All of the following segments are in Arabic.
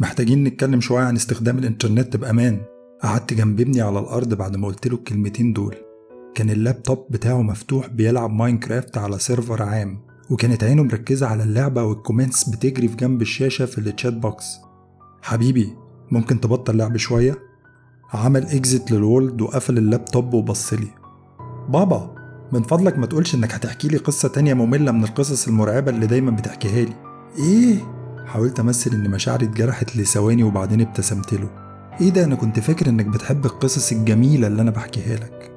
محتاجين نتكلم شوية عن استخدام الإنترنت بأمان. قعدت جنب ابني على الأرض بعد ما قلت له الكلمتين دول. كان اللابتوب بتاعه مفتوح بيلعب ماينكرافت على server عام وكانت عينه مركزة على اللعبة وال comments بتجري في جنب الشاشة في ال chat box حبيبي ممكن تبطل لعب شوية؟ عمل exit لل world وقفل اللابتوب وبصلي بابا من فضلك ما تقولش إنك هتحكي لي قصة تانية مملة من القصص المرعبة اللي دايما بتحكيها لي. إيه؟ حاولت أمثل إن مشاعري اتجرحت لثواني وبعدين ابتسمت له. إيه ده؟ أنا كنت فاكر إنك بتحب القصص الجميلة اللي أنا بحكيها لك.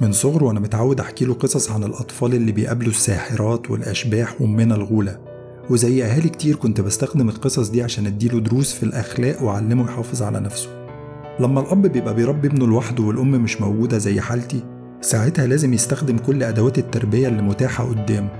من صغره وأنا متعود أحكي له قصص عن الأطفال اللي بيقابلوا الساحرات والأشباح وامنا الغولة. وزي أهالي كتير كنت بستخدم القصص دي عشان أديله دروس في الأخلاق وأعلمه يحافظ على نفسه. لما الأب بيبقى بيربي ابنه لوحده والأم مش موجودة زي حالتي ساعتها لازم يستخدم كل أدوات التربية اللي متاحة قدامه.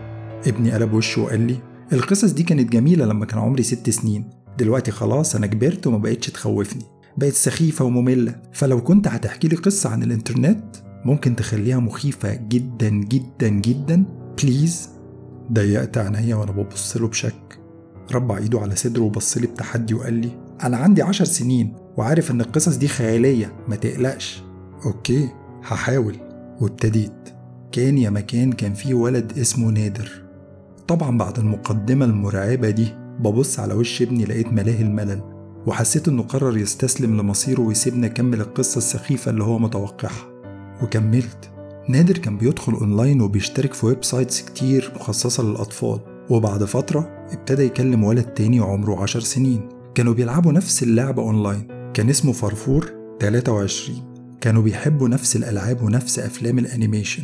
ابني قلب وشه وقال لي القصص دي كانت جميلة لما كان عمري ست سنين. دلوقتي خلاص أنا كبرت وما بقتش تخوفني. بقت سخيفة ومملة. فلو كنت هتحكي لي قصة عن الإنترنت ممكن تخليها مخيفة جدا جدا جدا. Please ضيقت عينيا وأنا ببص له بشك. ربع إيده على صدره وبص لي بتحدي وقال لي أنا عندي عشر سنين وعارف إن القصص دي خيالية ما تقلقش. Okay هحاول. وابتديت. كان يا مكان كان في ولد اسمه نادر. طبعا بعد المقدمة المرعبة دي ببص على وش ابني لقيت ملاه الملل وحسيت إنه قرر يستسلم لمصيره ويسيبني أكمل القصة السخيفة اللي هو متوقعها. وكملت. نادر كان بيدخل أونلاين وبيشترك في websites كتير مخصصة للأطفال. وبعد فترة ابتدى يكلم ولد تاني عمره عشر سنين. كانوا بيلعبوا نفس اللعبة أونلاين. كان اسمه فرفور 23 كانوا بيحبوا نفس الألعاب ونفس أفلام ال animation.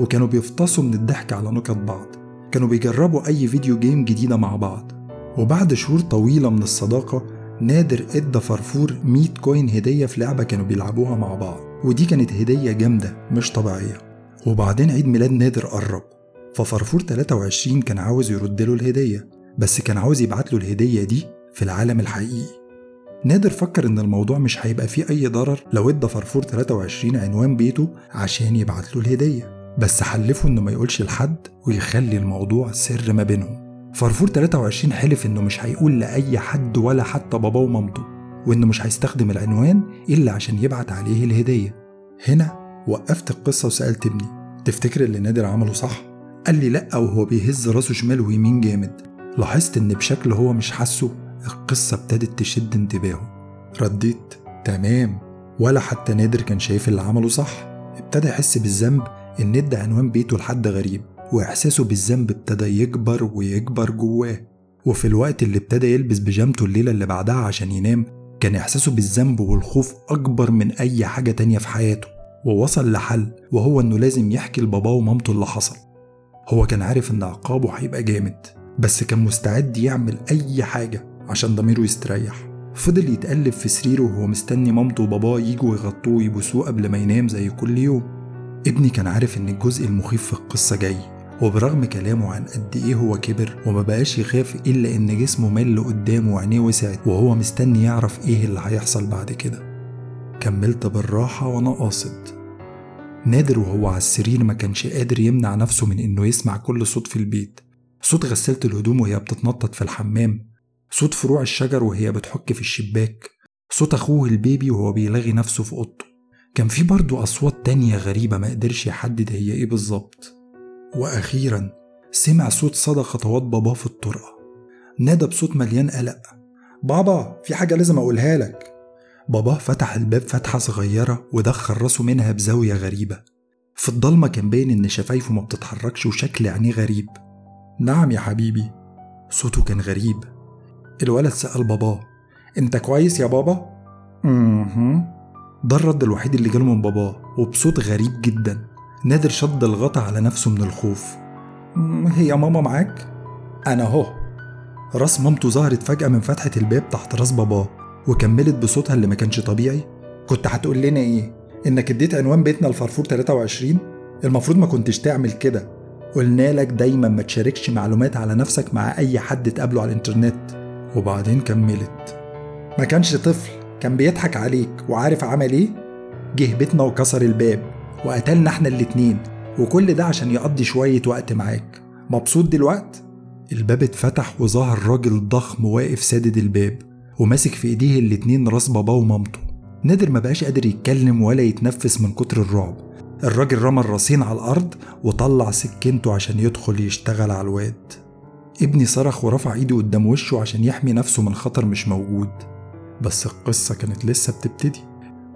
وكانوا بيفطسوا من الضحك على نكت بعض. كانوا بيجربوا أي video game جديدة مع بعض. وبعد شهور طويلة من الصداقة نادر إدى فرفور 100 coin هدية في لعبة كانوا بيلعبوها مع بعض. ودي كانت هدية جامدة مش طبيعية. وبعدين عيد ميلاد نادر قرب. ففرفور 23 كان عاوز يرد له الهدية بس كان عاوز يبعت له الهدية دي في العالم الحقيقي. نادر فكر إن الموضوع مش هيبقى فيه أي ضرر لو إدى فرفور 23 عنوان بيته عشان يبعت له الهدية. بس حلفه إنه ما يقولش لحد ويخلي الموضوع سر ما بينهم. فرفور 23 حلف إنه مش هيقول لأي حد ولا حتى باباه ومامته وإنه مش هيستخدم العنوان إلا عشان يبعت عليه الهدية. هنا وقفت القصة وسألت ابني تفتكر اللي نادر عمله صح؟ قال لي لا وهو بيهز راسه شمال ويمين جامد. لاحظت إن بشكل هو مش حاسه القصة ابتدت تشد انتباهه. رديت تمام. ولا حتى نادر كان شايف اللي عمله صح. ابتدى يحس بالذنب إن إدى عنوان بيته لحد غريب وإحساسه بالذنب ابتدى يكبر ويكبر جواه. وفي الوقت اللي ابتدى يلبس بيجامته الليلة اللي بعدها عشان ينام كان إحساسه بالذنب والخوف أكبر من أي حاجة تانية في حياته. ووصل لحل وهو إنه لازم يحكي لباباه ومامته اللي حصل. هو كان عارف إن عقابه هيبقى جامد بس كان مستعد يعمل أي حاجة عشان ضميره يستريح. فضل يتقلب في سريره وهو مستني مامته وباباه يجوا يغطوه ويبوسوه قبل ما ينام زي كل يوم. ابني كان عارف إن الجزء المخيف في القصة جاي وبرغم كلامه عن قد إيه هو كبر وما بقاش يخاف إلا إن جسمه مل قدامه وعينيه وسعت وهو مستني يعرف إيه اللي هيحصل بعد كده. كملت بالراحة وأنا قاصد. نادر وهو على السرير ما كانش قادر يمنع نفسه من إنه يسمع كل صوت في البيت. صوت غسالة الهدوم وهي بتتنطط في الحمام. صوت فروع الشجر وهي بتحك في الشباك. صوت أخوه البيبي وهو بيلغي نفسه في أوضته. كان في برضه أصوات تانية غريبة ما قدرش يحدد هي إيه بالظبط. وأخيرا سمع صوت صدى خطوات باباه في الطرقة. نادى بصوت مليان قلق. بابا في حاجة لازم أقولها لك. باباه فتح الباب فتحة صغيرة ودخل راسه منها بزاوية غريبة. في الضلمة كان باين إن شفايفه ما بتتحركش وشكل عينيه غريب. نعم يا حبيبي. صوته كان غريب. الولد سأل باباه أنت كويس يا بابا؟ أها ده الرد الوحيد اللي جاله من باباه وبصوت غريب جدا. نادر شد الغطا على نفسه من الخوف. هي ماما معاك؟ أنا أهو. راس مامته ظهرت فجأة من فتحة الباب تحت راس باباه وكملت بصوتها اللي ما كانش طبيعي. كنت هتقول لنا إيه؟ إنك اديت عنوان بيتنا لفرفور 23 المفروض ما كنتش تعمل كده. قلنا لك دايما ما تشاركش معلومات على نفسك مع أي حد تقابله على الإنترنت. وبعدين كملت. ما كانش طفل. كان بيضحك عليك وعارف عمل إيه؟ جه بيتنا وكسر الباب وقتلنا إحنا الاتنين وكل ده عشان يقضي شوية وقت معاك. مبسوط دلوقت؟ الباب اتفتح وظهر راجل ضخم واقف سادد الباب وماسك في إيديه الاتنين راس باباه ومامته. نادر ما بقاش قادر يتكلم ولا يتنفس من كتر الرعب. الراجل رمى الراسين على الأرض وطلع سكينته عشان يدخل يشتغل على الواد. ابني صرخ ورفع إيده قدام وشه عشان يحمي نفسه من خطر مش موجود. بس القصة كانت لسه بتبتدي.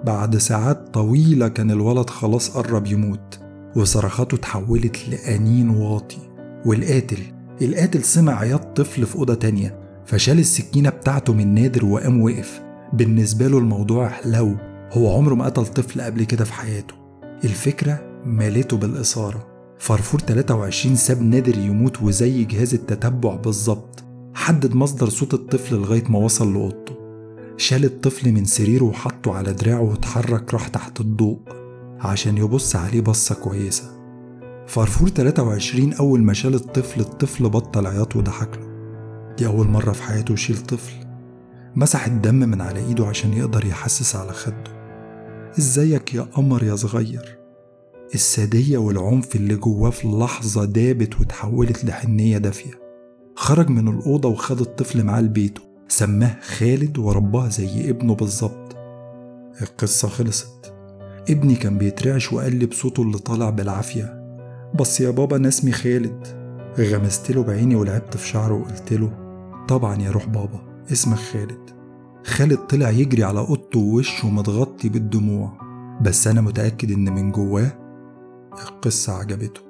بعد ساعات طويلة كان الولد خلاص قرب يموت وصرخاته اتحولت لأنين واطي. والقاتل القاتل سمع عياط طفل في أوضة تانية فشال السكينة بتاعته من نادر وقام وقف. بالنسبة له الموضوع حلو هو عمره ما قتل طفل قبل كده في حياته. الفكرة مالته بالإثارة. فرفور 23 ساب نادر يموت وزي جهاز التتبع بالظبط. حدد مصدر صوت الطفل لغاية ما وصل لأوضته. شال الطفل من سريره وحطه على دراعه واتحرك راح تحت الضوء عشان يبص عليه بصة كويسة. فرفور 23 أول ما شال الطفل الطفل بطل عياط وضحك له. دي أول مرة في حياته يشيل طفل. مسح الدم من على إيده عشان يقدر يحسس على خده. إزيك يا قمر يا صغير؟ السادية والعنف اللي جواه في لحظة دابت وتحولت لحنية دافية. خرج من الأوضة وخد الطفل معاه لبيته. سماه خالد ورباه زي ابنه بالظبط. القصة خلصت. ابني كان بيترعش وقال لي بصوته اللي طالع بالعافية. بس يا بابا أنا اسمي خالد. غمست له بعيني ولعبت في شعره وقلت له طبعا يا روح بابا اسمك خالد. خالد طلع يجري على أوضته ووشه متغطي بالدموع. بس أنا متأكد إن من جواه القصة عجبته.